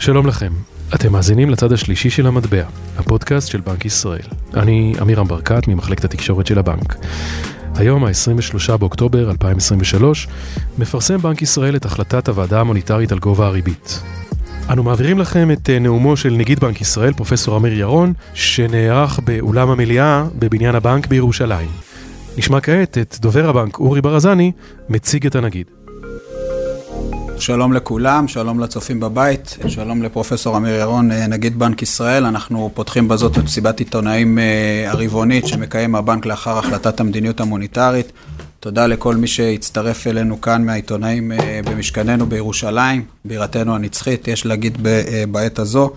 שלום לכם, אתם מאזינים לצד השלישי של המטבע, הפודקאסט של בנק ישראל. אני אמירם ברקת ממחלקת התקשורת של הבנק. היום, ה-23 באוקטובר 2023, מפרסם בנק ישראל את החלטת הוועדה המוניטרית על גובה הריבית. אנו מעבירים לכם את אה, נאומו של נגיד בנק ישראל, פרופסור אמיר ירון, שנערך באולם המליאה בבניין הבנק בירושלים. נשמע כעת את דובר הבנק אורי ברזני מציג את הנגיד. שלום לכולם, שלום לצופים בבית, שלום לפרופסור אמיר ירון, אה, נגיד בנק ישראל. אנחנו פותחים בזאת את מסיבת עיתונאים אה, הרבעונית שמקיים הבנק לאחר החלטת המדיניות המוניטרית. תודה לכל מי שהצטרף אלינו כאן מהעיתונאים אה, במשכננו בירושלים, בירתנו הנצחית, יש להגיד בעת הזו.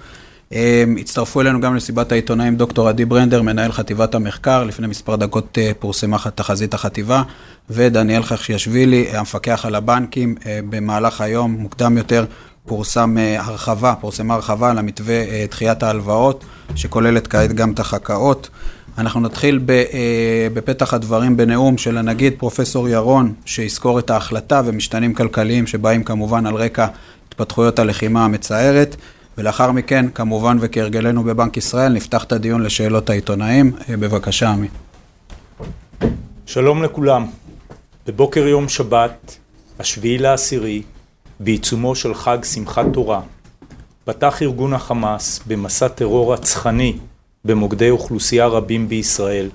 הצטרפו אלינו גם לסיבת העיתונאים דוקטור עדי ברנדר, מנהל חטיבת המחקר, לפני מספר דקות פורסמה תחזית החטיבה, ודניאל חכשיאשווילי, המפקח על הבנקים, במהלך היום, מוקדם יותר, פורסם הרחבה, פורסמה הרחבה על המתווה דחיית ההלוואות, שכוללת כעת גם את החכאות. אנחנו נתחיל בפתח הדברים בנאום של הנגיד פרופסור ירון, שיזכור את ההחלטה ומשתנים כלכליים שבאים כמובן על רקע התפתחויות הלחימה המצערת. ולאחר מכן, כמובן וכהרגלנו בבנק ישראל, נפתח את הדיון לשאלות העיתונאים. בבקשה, עמי. שלום לכולם. בבוקר יום שבת, השביעי לעשירי, בעיצומו של חג שמחת תורה, פתח ארגון החמאס במסע טרור רצחני במוקדי אוכלוסייה רבים בישראל,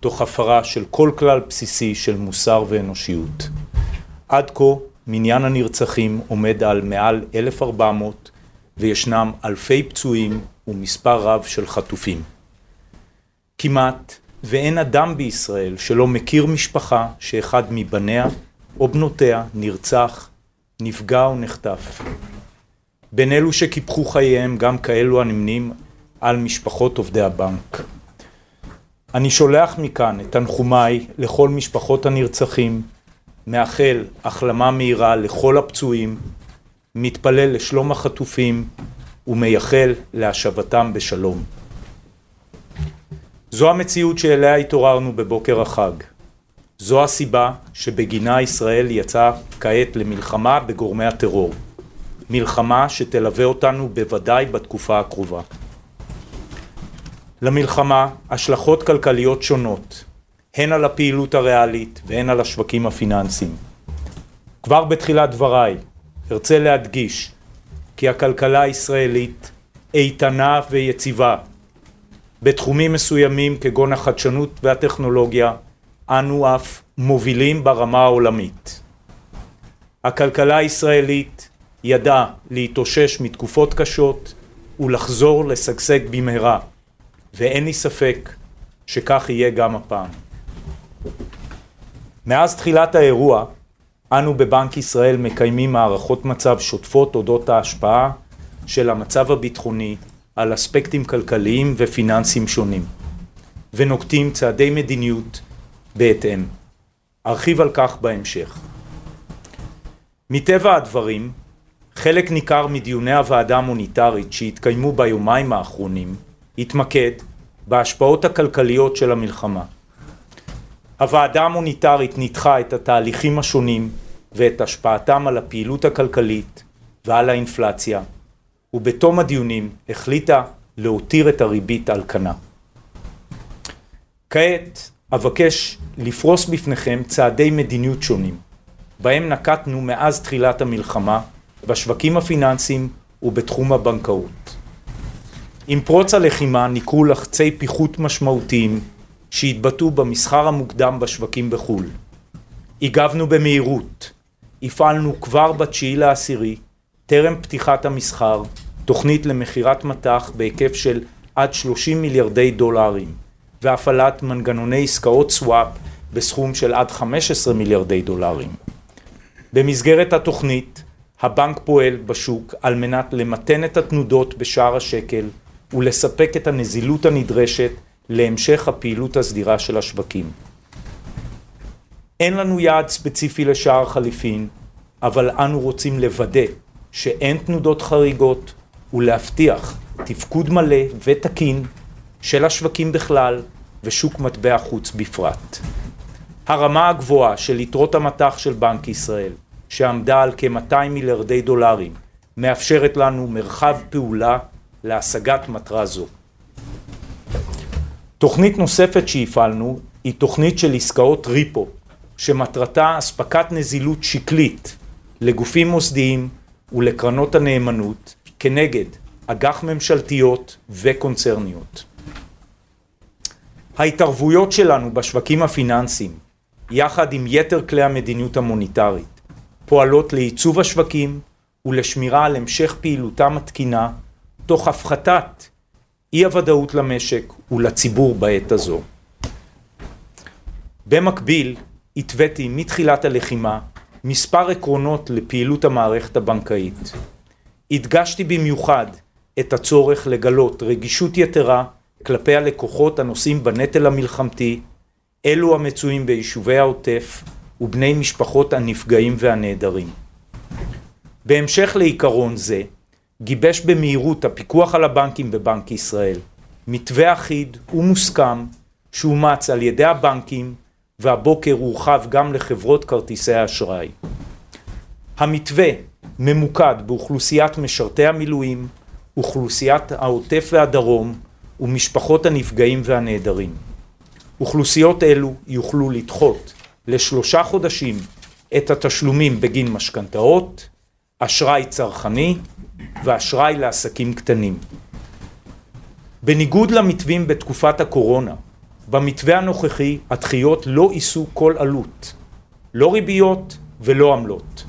תוך הפרה של כל כלל בסיסי של מוסר ואנושיות. עד כה מניין הנרצחים עומד על מעל 1,400 וישנם אלפי פצועים ומספר רב של חטופים. כמעט ואין אדם בישראל שלא מכיר משפחה שאחד מבניה או בנותיה נרצח, נפגע או נחטף. בין אלו שקיפחו חייהם גם כאלו הנמנים על משפחות עובדי הבנק. אני שולח מכאן את תנחומיי לכל משפחות הנרצחים, מאחל החלמה מהירה לכל הפצועים, מתפלל לשלום החטופים ומייחל להשבתם בשלום. זו המציאות שאליה התעוררנו בבוקר החג. זו הסיבה שבגינה ישראל יצאה כעת למלחמה בגורמי הטרור. מלחמה שתלווה אותנו בוודאי בתקופה הקרובה. למלחמה השלכות כלכליות שונות, הן על הפעילות הריאלית והן על השווקים הפיננסיים. כבר בתחילת דבריי ארצה להדגיש כי הכלכלה הישראלית איתנה ויציבה בתחומים מסוימים כגון החדשנות והטכנולוגיה אנו אף מובילים ברמה העולמית. הכלכלה הישראלית ידעה להתאושש מתקופות קשות ולחזור לשגשג במהרה ואין לי ספק שכך יהיה גם הפעם. מאז תחילת האירוע אנו בבנק ישראל מקיימים מערכות מצב שוטפות אודות ההשפעה של המצב הביטחוני על אספקטים כלכליים ופיננסיים שונים, ונוקטים צעדי מדיניות בהתאם. ארחיב על כך בהמשך. מטבע הדברים, חלק ניכר מדיוני הוועדה המוניטרית שהתקיימו ביומיים האחרונים התמקד בהשפעות הכלכליות של המלחמה. הוועדה המוניטרית ניתחה את התהליכים השונים ואת השפעתם על הפעילות הכלכלית ועל האינפלציה ובתום הדיונים החליטה להותיר את הריבית על כנה. כעת אבקש לפרוס בפניכם צעדי מדיניות שונים, בהם נקטנו מאז תחילת המלחמה בשווקים הפיננסיים ובתחום הבנקאות. עם פרוץ הלחימה ניכרו לחצי פיחות משמעותיים שהתבטאו במסחר המוקדם בשווקים בחו"ל. הגבנו במהירות, הפעלנו כבר בתשיעי לעשירי טרם פתיחת המסחר, תוכנית למכירת מטח בהיקף של עד 30 מיליארדי דולרים, והפעלת מנגנוני עסקאות סוואפ בסכום של עד 15 מיליארדי דולרים. במסגרת התוכנית, הבנק פועל בשוק על מנת למתן את התנודות בשער השקל ולספק את הנזילות הנדרשת להמשך הפעילות הסדירה של השווקים. אין לנו יעד ספציפי לשער חליפין, אבל אנו רוצים לוודא שאין תנודות חריגות ולהבטיח תפקוד מלא ותקין של השווקים בכלל ושוק מטבע חוץ בפרט. הרמה הגבוהה של יתרות המטח של בנק ישראל, שעמדה על כ-200 מיליארדי דולרים מאפשרת לנו מרחב פעולה להשגת מטרה זו. תוכנית נוספת שהפעלנו היא תוכנית של עסקאות ריפו, שמטרתה אספקת נזילות שקלית לגופים מוסדיים ולקרנות הנאמנות כנגד אג"ח ממשלתיות וקונצרניות. ההתערבויות שלנו בשווקים הפיננסיים, יחד עם יתר כלי המדיניות המוניטרית, פועלות לעיצוב השווקים ולשמירה על המשך פעילותם התקינה, תוך הפחתת אי הוודאות למשק ולציבור בעת הזו. במקביל, התוויתי מתחילת הלחימה מספר עקרונות לפעילות המערכת הבנקאית. הדגשתי במיוחד את הצורך לגלות רגישות יתרה כלפי הלקוחות הנושאים בנטל המלחמתי, אלו המצויים ביישובי העוטף ובני משפחות הנפגעים והנעדרים. בהמשך לעיקרון זה, גיבש במהירות הפיקוח על הבנקים בבנק ישראל מתווה אחיד ומוסכם שאומץ על ידי הבנקים והבוקר הורחב גם לחברות כרטיסי האשראי. המתווה ממוקד באוכלוסיית משרתי המילואים, אוכלוסיית העוטף והדרום ומשפחות הנפגעים והנעדרים. אוכלוסיות אלו יוכלו לדחות לשלושה חודשים את התשלומים בגין משכנתאות, אשראי צרכני ואשראי לעסקים קטנים. בניגוד למתווים בתקופת הקורונה, במתווה הנוכחי הדחיות לא יישאו כל עלות, לא ריביות ולא עמלות.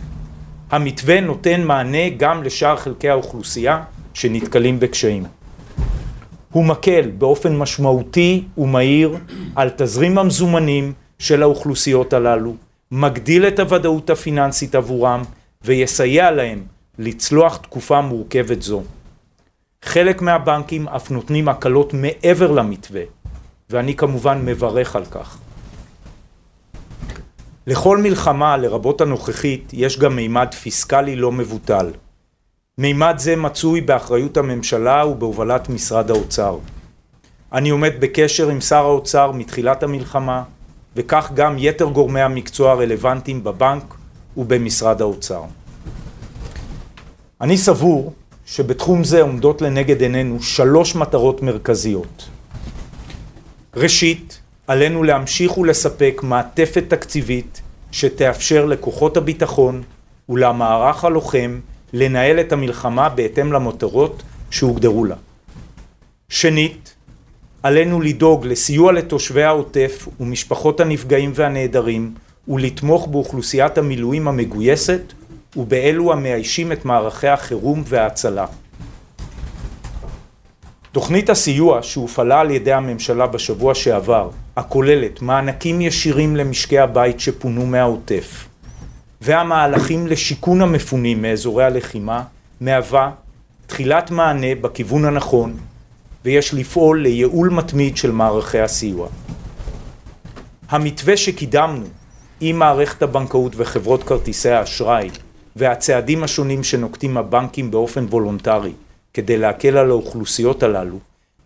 המתווה נותן מענה גם לשאר חלקי האוכלוסייה שנתקלים בקשיים. הוא מקל באופן משמעותי ומהיר על תזרים המזומנים של האוכלוסיות הללו, מגדיל את הוודאות הפיננסית עבורם ויסייע להם לצלוח תקופה מורכבת זו. חלק מהבנקים אף נותנים הקלות מעבר למתווה, ואני כמובן מברך על כך. לכל מלחמה, לרבות הנוכחית, יש גם מימד פיסקלי לא מבוטל. מימד זה מצוי באחריות הממשלה ובהובלת משרד האוצר. אני עומד בקשר עם שר האוצר מתחילת המלחמה, וכך גם יתר גורמי המקצוע הרלוונטיים בבנק ובמשרד האוצר. אני סבור שבתחום זה עומדות לנגד עינינו שלוש מטרות מרכזיות. ראשית, עלינו להמשיך ולספק מעטפת תקציבית שתאפשר לכוחות הביטחון ולמערך הלוחם לנהל את המלחמה בהתאם למטרות שהוגדרו לה. שנית, עלינו לדאוג לסיוע לתושבי העוטף ומשפחות הנפגעים והנעדרים ולתמוך באוכלוסיית המילואים המגויסת ובאלו המאיישים את מערכי החירום וההצלה. תוכנית הסיוע שהופעלה על ידי הממשלה בשבוע שעבר, הכוללת מענקים ישירים למשקי הבית שפונו מהעוטף, והמהלכים לשיכון המפונים מאזורי הלחימה, מהווה תחילת מענה בכיוון הנכון, ויש לפעול לייעול מתמיד של מערכי הסיוע. המתווה שקידמנו עם מערכת הבנקאות וחברות כרטיסי האשראי והצעדים השונים שנוקטים הבנקים באופן וולונטרי כדי להקל על האוכלוסיות הללו,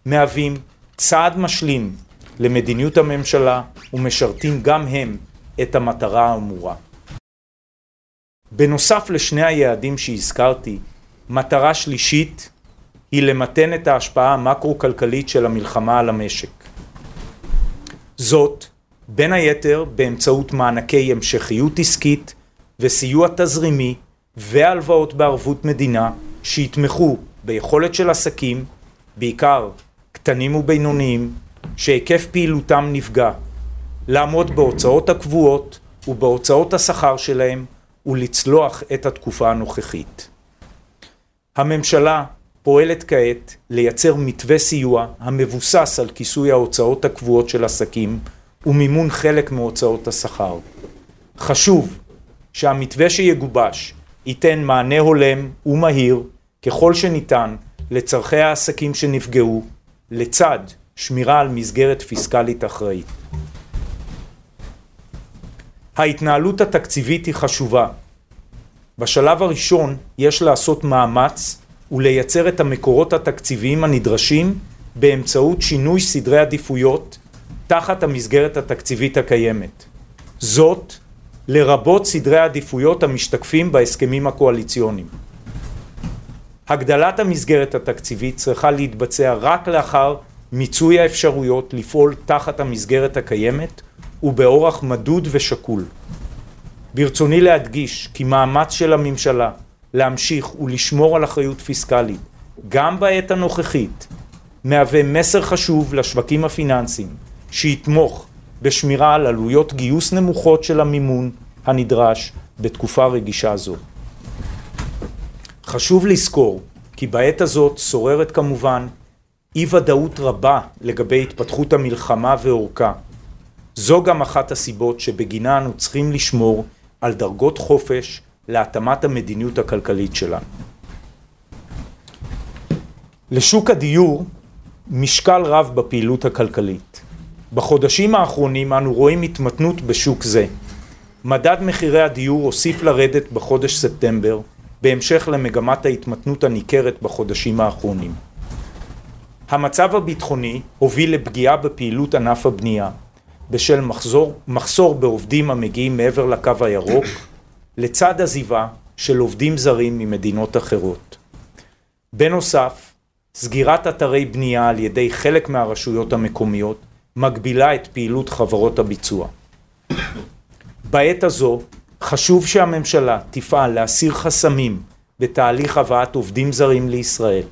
מהווים צעד משלים למדיניות הממשלה ומשרתים גם הם את המטרה האמורה. בנוסף לשני היעדים שהזכרתי, מטרה שלישית היא למתן את ההשפעה המקרו-כלכלית של המלחמה על המשק. זאת, בין היתר באמצעות מענקי המשכיות עסקית וסיוע תזרימי והלוואות בערבות מדינה שיתמכו ביכולת של עסקים, בעיקר קטנים ובינוניים, שהיקף פעילותם נפגע, לעמוד בהוצאות הקבועות ובהוצאות השכר שלהם ולצלוח את התקופה הנוכחית. הממשלה פועלת כעת לייצר מתווה סיוע המבוסס על כיסוי ההוצאות הקבועות של עסקים ומימון חלק מהוצאות השכר. חשוב שהמתווה שיגובש ייתן מענה הולם ומהיר ככל שניתן לצורכי העסקים שנפגעו, לצד שמירה על מסגרת פיסקלית אחראית. ההתנהלות התקציבית היא חשובה. בשלב הראשון יש לעשות מאמץ ולייצר את המקורות התקציביים הנדרשים באמצעות שינוי סדרי עדיפויות תחת המסגרת התקציבית הקיימת. זאת לרבות סדרי העדיפויות המשתקפים בהסכמים הקואליציוניים. הגדלת המסגרת התקציבית צריכה להתבצע רק לאחר מיצוי האפשרויות לפעול תחת המסגרת הקיימת ובאורח מדוד ושקול. ברצוני להדגיש כי מאמץ של הממשלה להמשיך ולשמור על אחריות פיסקלית גם בעת הנוכחית מהווה מסר חשוב לשווקים הפיננסיים שיתמוך בשמירה על עלויות גיוס נמוכות של המימון הנדרש בתקופה רגישה זו. חשוב לזכור כי בעת הזאת שוררת כמובן אי ודאות רבה לגבי התפתחות המלחמה ואורכה. זו גם אחת הסיבות שבגינה אנו צריכים לשמור על דרגות חופש להתאמת המדיניות הכלכלית שלנו. לשוק הדיור משקל רב בפעילות הכלכלית. בחודשים האחרונים אנו רואים התמתנות בשוק זה. מדד מחירי הדיור הוסיף לרדת בחודש ספטמבר, בהמשך למגמת ההתמתנות הניכרת בחודשים האחרונים. המצב הביטחוני הוביל לפגיעה בפעילות ענף הבנייה, בשל מחזור, מחסור בעובדים המגיעים מעבר לקו הירוק, לצד עזיבה של עובדים זרים ממדינות אחרות. בנוסף, סגירת אתרי בנייה על ידי חלק מהרשויות המקומיות מגבילה את פעילות חברות הביצוע. בעת הזו חשוב שהממשלה תפעל להסיר חסמים בתהליך הבאת עובדים זרים לישראל.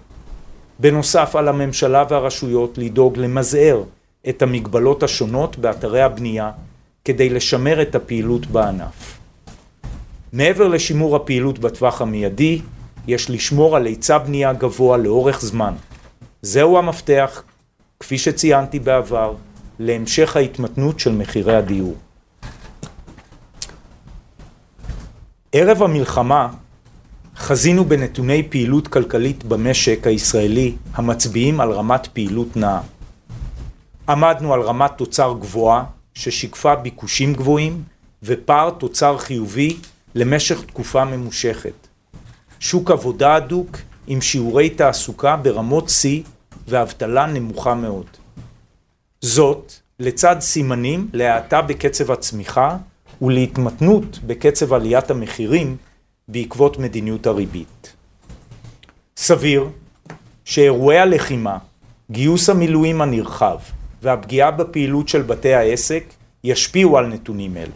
בנוסף על הממשלה והרשויות לדאוג למזער את המגבלות השונות באתרי הבנייה כדי לשמר את הפעילות בענף. מעבר לשימור הפעילות בטווח המיידי, יש לשמור על היצע בנייה גבוה לאורך זמן. זהו המפתח, כפי שציינתי בעבר, להמשך ההתמתנות של מחירי הדיור. ערב המלחמה חזינו בנתוני פעילות כלכלית במשק הישראלי המצביעים על רמת פעילות נאה. עמדנו על רמת תוצר גבוהה ששיקפה ביקושים גבוהים ופער תוצר חיובי למשך תקופה ממושכת. שוק עבודה הדוק עם שיעורי תעסוקה ברמות שיא ואבטלה נמוכה מאוד. זאת לצד סימנים להאטה בקצב הצמיחה ולהתמתנות בקצב עליית המחירים בעקבות מדיניות הריבית. סביר שאירועי הלחימה, גיוס המילואים הנרחב והפגיעה בפעילות של בתי העסק ישפיעו על נתונים אלו.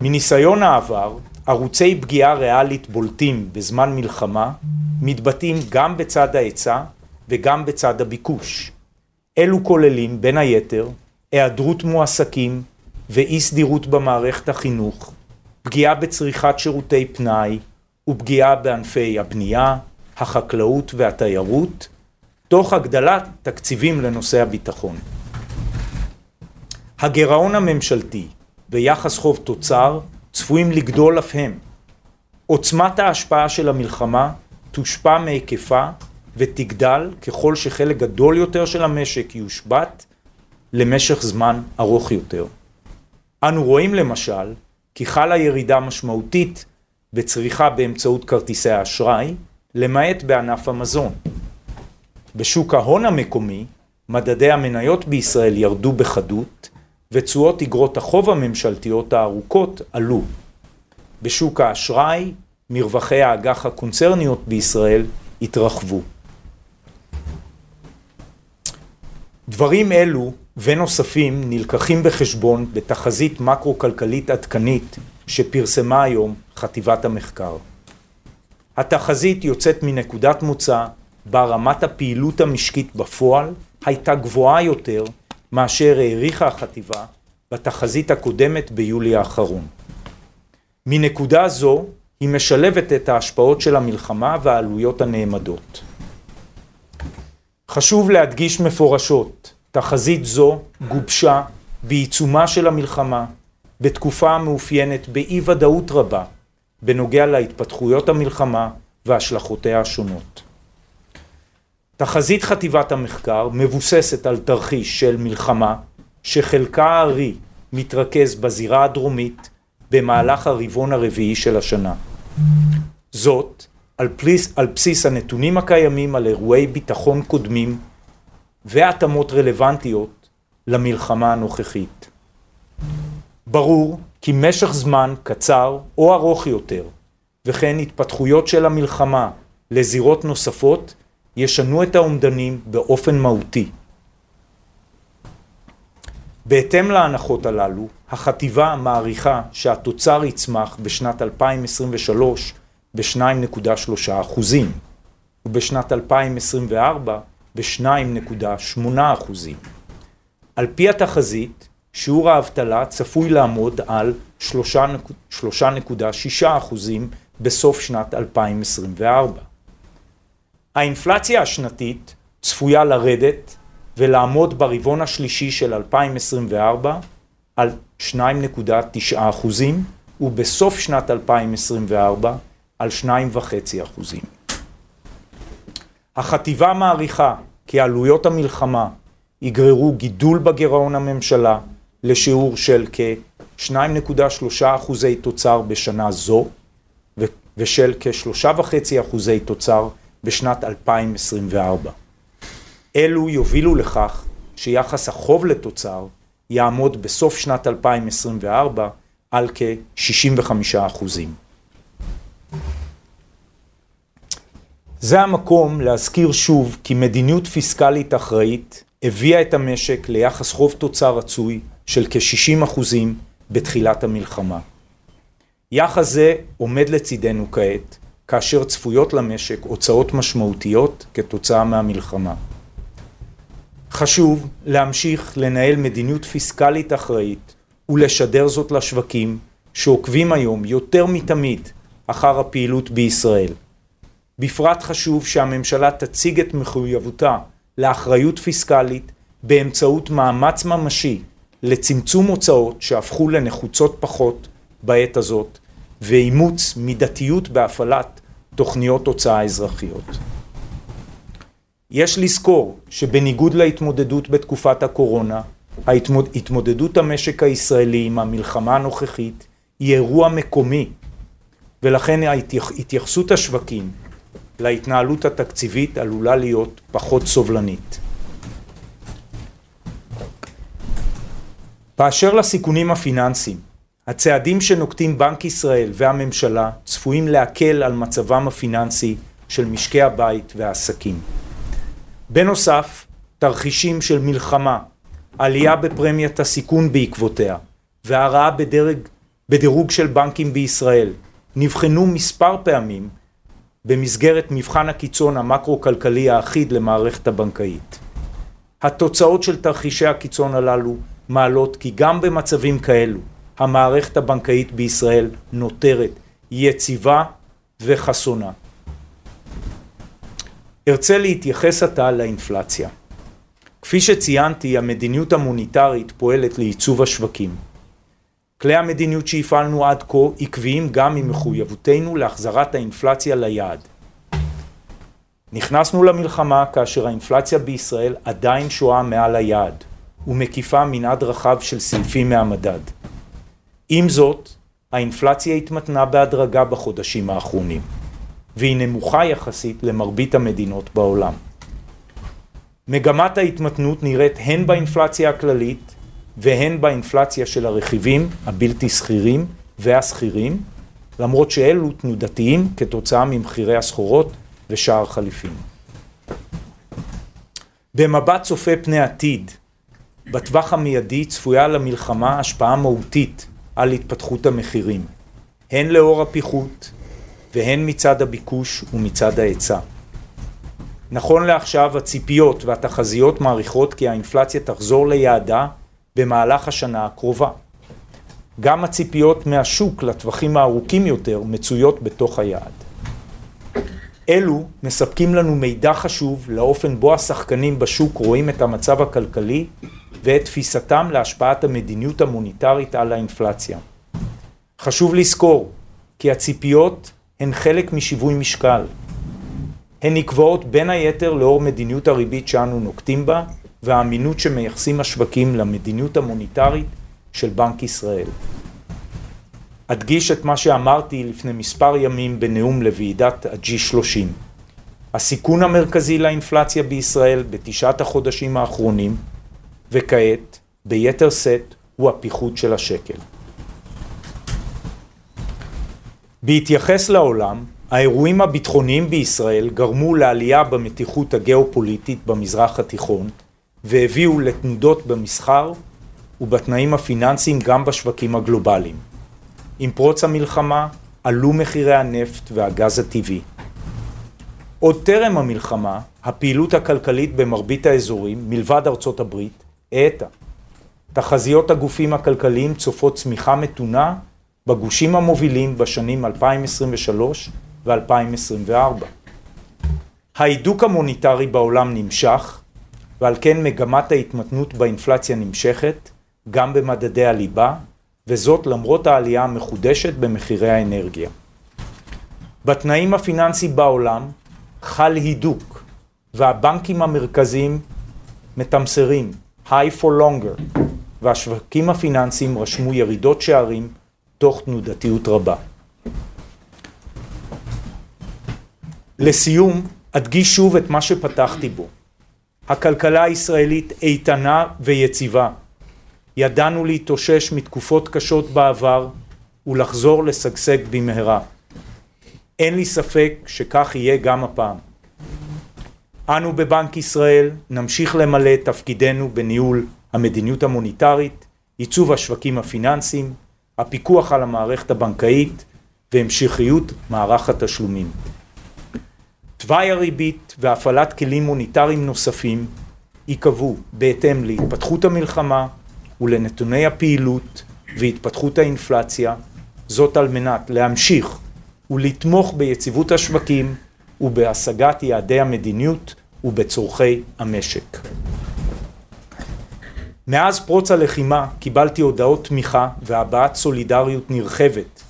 מניסיון העבר, ערוצי פגיעה ריאלית בולטים בזמן מלחמה מתבטאים גם בצד ההיצע וגם בצד הביקוש. אלו כוללים בין היתר היעדרות מועסקים ואי סדירות במערכת החינוך, פגיעה בצריכת שירותי פנאי ופגיעה בענפי הבנייה, החקלאות והתיירות, תוך הגדלת תקציבים לנושא הביטחון. הגירעון הממשלתי ויחס חוב תוצר צפויים לגדול אף הם. עוצמת ההשפעה של המלחמה תושפע מהיקפה ותגדל ככל שחלק גדול יותר של המשק יושבת למשך זמן ארוך יותר. אנו רואים למשל כי חלה ירידה משמעותית בצריכה באמצעות כרטיסי האשראי, למעט בענף המזון. בשוק ההון המקומי, מדדי המניות בישראל ירדו בחדות, ותשואות אגרות החוב הממשלתיות הארוכות עלו. בשוק האשראי, מרווחי האג"ח הקונצרניות בישראל התרחבו. דברים אלו ונוספים נלקחים בחשבון בתחזית מקרו-כלכלית עדכנית שפרסמה היום חטיבת המחקר. התחזית יוצאת מנקודת מוצא בה רמת הפעילות המשקית בפועל הייתה גבוהה יותר מאשר העריכה החטיבה בתחזית הקודמת ביולי האחרון. מנקודה זו היא משלבת את ההשפעות של המלחמה והעלויות הנעמדות. חשוב להדגיש מפורשות, תחזית זו גובשה בעיצומה של המלחמה, בתקופה המאופיינת באי ודאות רבה בנוגע להתפתחויות המלחמה והשלכותיה השונות. תחזית חטיבת המחקר מבוססת על תרחיש של מלחמה שחלקה הארי מתרכז בזירה הדרומית במהלך הרבעון הרביעי של השנה. זאת על, פליס, על בסיס הנתונים הקיימים על אירועי ביטחון קודמים והתאמות רלוונטיות למלחמה הנוכחית. ברור כי משך זמן קצר או ארוך יותר וכן התפתחויות של המלחמה לזירות נוספות ישנו את האומדנים באופן מהותי. בהתאם להנחות הללו, החטיבה מעריכה שהתוצר יצמח בשנת 2023 ב-2.3 אחוזים ובשנת 2024 ב-2.8 אחוזים. על פי התחזית, שיעור האבטלה צפוי לעמוד על 3.6 אחוזים בסוף שנת 2024. האינפלציה השנתית צפויה לרדת ולעמוד ברבעון השלישי של 2024 על 2.9 אחוזים ובסוף שנת 2024 על 2.5 אחוזים. החטיבה מעריכה כי עלויות המלחמה יגררו גידול בגירעון הממשלה לשיעור של כ-2.3 אחוזי תוצר בשנה זו ושל כ-3.5 אחוזי תוצר בשנת 2024. אלו יובילו לכך שיחס החוב לתוצר יעמוד בסוף שנת 2024 על כ-65 אחוזים. זה המקום להזכיר שוב כי מדיניות פיסקלית אחראית הביאה את המשק ליחס חוב תוצר רצוי של כ-60 אחוזים בתחילת המלחמה. יחס זה עומד לצידנו כעת, כאשר צפויות למשק הוצאות משמעותיות כתוצאה מהמלחמה. חשוב להמשיך לנהל מדיניות פיסקלית אחראית ולשדר זאת לשווקים שעוקבים היום יותר מתמיד אחר הפעילות בישראל. בפרט חשוב שהממשלה תציג את מחויבותה לאחריות פיסקלית באמצעות מאמץ ממשי לצמצום הוצאות שהפכו לנחוצות פחות בעת הזאת ואימוץ מידתיות בהפעלת תוכניות הוצאה אזרחיות. יש לזכור שבניגוד להתמודדות בתקופת הקורונה, התמודדות המשק הישראלי עם המלחמה הנוכחית היא אירוע מקומי ולכן התייחסות השווקים להתנהלות התקציבית עלולה להיות פחות סובלנית. באשר לסיכונים הפיננסיים, הצעדים שנוקטים בנק ישראל והממשלה צפויים להקל על מצבם הפיננסי של משקי הבית והעסקים. בנוסף, תרחישים של מלחמה, עלייה בפרמיית הסיכון בעקבותיה והרעה בדרג, בדירוג של בנקים בישראל נבחנו מספר פעמים במסגרת מבחן הקיצון המקרו-כלכלי האחיד למערכת הבנקאית. התוצאות של תרחישי הקיצון הללו מעלות כי גם במצבים כאלו המערכת הבנקאית בישראל נותרת יציבה וחסונה. ארצה להתייחס עתה לאינפלציה. כפי שציינתי, המדיניות המוניטרית פועלת לעיצוב השווקים. כלי המדיניות שהפעלנו עד כה עקביים גם ממחויבותנו להחזרת האינפלציה ליעד. נכנסנו למלחמה כאשר האינפלציה בישראל עדיין שוהה מעל היעד ומקיפה מנעד רחב של סעיפים מהמדד. עם זאת, האינפלציה התמתנה בהדרגה בחודשים האחרונים. והיא נמוכה יחסית למרבית המדינות בעולם. מגמת ההתמתנות נראית הן באינפלציה הכללית והן באינפלציה של הרכיבים הבלתי שכירים והשכירים, למרות שאלו תנודתיים כתוצאה ממחירי הסחורות ושער חליפין. במבט צופה פני עתיד, בטווח המיידי צפויה למלחמה השפעה מהותית על התפתחות המחירים, הן לאור הפיחות והן מצד הביקוש ומצד ההיצע. נכון לעכשיו הציפיות והתחזיות מעריכות כי האינפלציה תחזור ליעדה במהלך השנה הקרובה. גם הציפיות מהשוק לטווחים הארוכים יותר מצויות בתוך היעד. אלו מספקים לנו מידע חשוב לאופן בו השחקנים בשוק רואים את המצב הכלכלי ואת תפיסתם להשפעת המדיניות המוניטרית על האינפלציה. חשוב לזכור כי הציפיות הן חלק משיווי משקל. הן נקבעות בין היתר לאור מדיניות הריבית שאנו נוקטים בה והאמינות שמייחסים השווקים למדיניות המוניטרית של בנק ישראל. אדגיש את מה שאמרתי לפני מספר ימים בנאום לוועידת ה-G30. הסיכון המרכזי לאינפלציה בישראל בתשעת החודשים האחרונים, וכעת, ביתר שאת, הוא הפיחות של השקל. בהתייחס לעולם, האירועים הביטחוניים בישראל גרמו לעלייה במתיחות הגיאופוליטית במזרח התיכון והביאו לתנודות במסחר ובתנאים הפיננסיים גם בשווקים הגלובליים. עם פרוץ המלחמה עלו מחירי הנפט והגז הטבעי. עוד טרם המלחמה, הפעילות הכלכלית במרבית האזורים, מלבד ארצות הברית, האטה. תחזיות הגופים הכלכליים צופות צמיחה מתונה בגושים המובילים בשנים 2023 ו-2024. ההידוק המוניטרי בעולם נמשך, ועל כן מגמת ההתמתנות באינפלציה נמשכת, גם במדדי הליבה, וזאת למרות העלייה המחודשת במחירי האנרגיה. בתנאים הפיננסיים בעולם חל הידוק, והבנקים המרכזיים מתמסרים high for longer, והשווקים הפיננסיים רשמו ירידות שערים תוך תנודתיות רבה. לסיום, אדגיש שוב את מה שפתחתי בו. הכלכלה הישראלית איתנה ויציבה. ידענו להתאושש מתקופות קשות בעבר ולחזור לשגשג במהרה. אין לי ספק שכך יהיה גם הפעם. אנו בבנק ישראל נמשיך למלא את תפקידנו בניהול המדיניות המוניטרית, עיצוב השווקים הפיננסיים, הפיקוח על המערכת הבנקאית והמשכיות מערך התשלומים. תוואי הריבית והפעלת כלים מוניטריים נוספים ייקבעו בהתאם להתפתחות המלחמה ולנתוני הפעילות והתפתחות האינפלציה, זאת על מנת להמשיך ולתמוך ביציבות השווקים ובהשגת יעדי המדיניות ובצורכי המשק. מאז פרוץ הלחימה קיבלתי הודעות תמיכה והבעת סולידריות נרחבת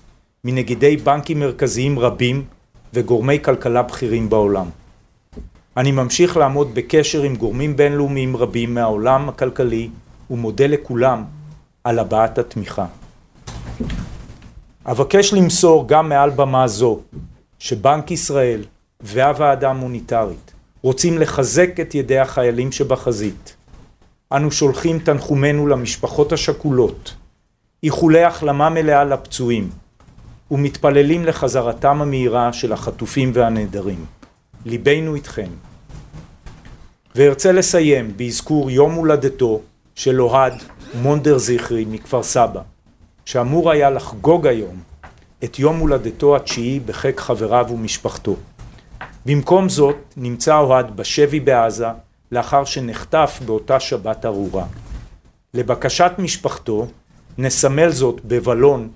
מנגידי בנקים מרכזיים רבים וגורמי כלכלה בכירים בעולם. אני ממשיך לעמוד בקשר עם גורמים בינלאומיים רבים מהעולם הכלכלי ומודה לכולם על הבעת התמיכה. אבקש למסור גם מעל במה זו שבנק ישראל והוועדה המוניטרית רוצים לחזק את ידי החיילים שבחזית. אנו שולחים תנחומינו למשפחות השכולות, איחולי החלמה מלאה לפצועים ומתפללים לחזרתם המהירה של החטופים והנעדרים. ליבנו איתכם. וארצה לסיים באזכור יום הולדתו של אוהד מונדר זכרי מכפר סבא, שאמור היה לחגוג היום את יום הולדתו התשיעי בחיק חבריו ומשפחתו. במקום זאת נמצא אוהד בשבי בעזה לאחר שנחטף באותה שבת ארורה. לבקשת משפחתו נסמל זאת בבלון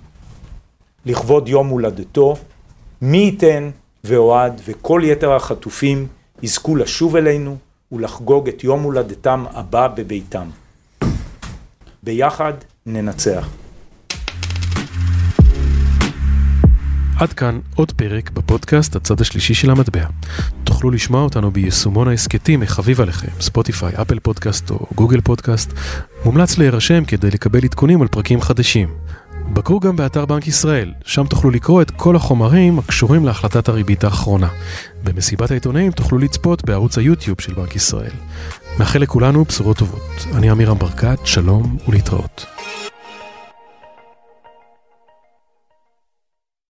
לכבוד יום הולדתו, מי ייתן ואוהד וכל יתר החטופים יזכו לשוב אלינו ולחגוג את יום הולדתם הבא בביתם. ביחד ננצח. עד כאן עוד פרק בפודקאסט הצד השלישי של המטבע. תוכלו לשמוע אותנו ביישומון ההסכתים מחביב עליכם, ספוטיפיי, אפל פודקאסט או גוגל פודקאסט. מומלץ להירשם כדי לקבל עדכונים על פרקים חדשים. בקרו גם באתר בנק ישראל, שם תוכלו לקרוא את כל החומרים הקשורים להחלטת הריבית האחרונה. במסיבת העיתונאים תוכלו לצפות בערוץ היוטיוב של בנק ישראל. מאחל לכולנו בשורות טובות. אני עמירם ברקת, שלום ולהתראות.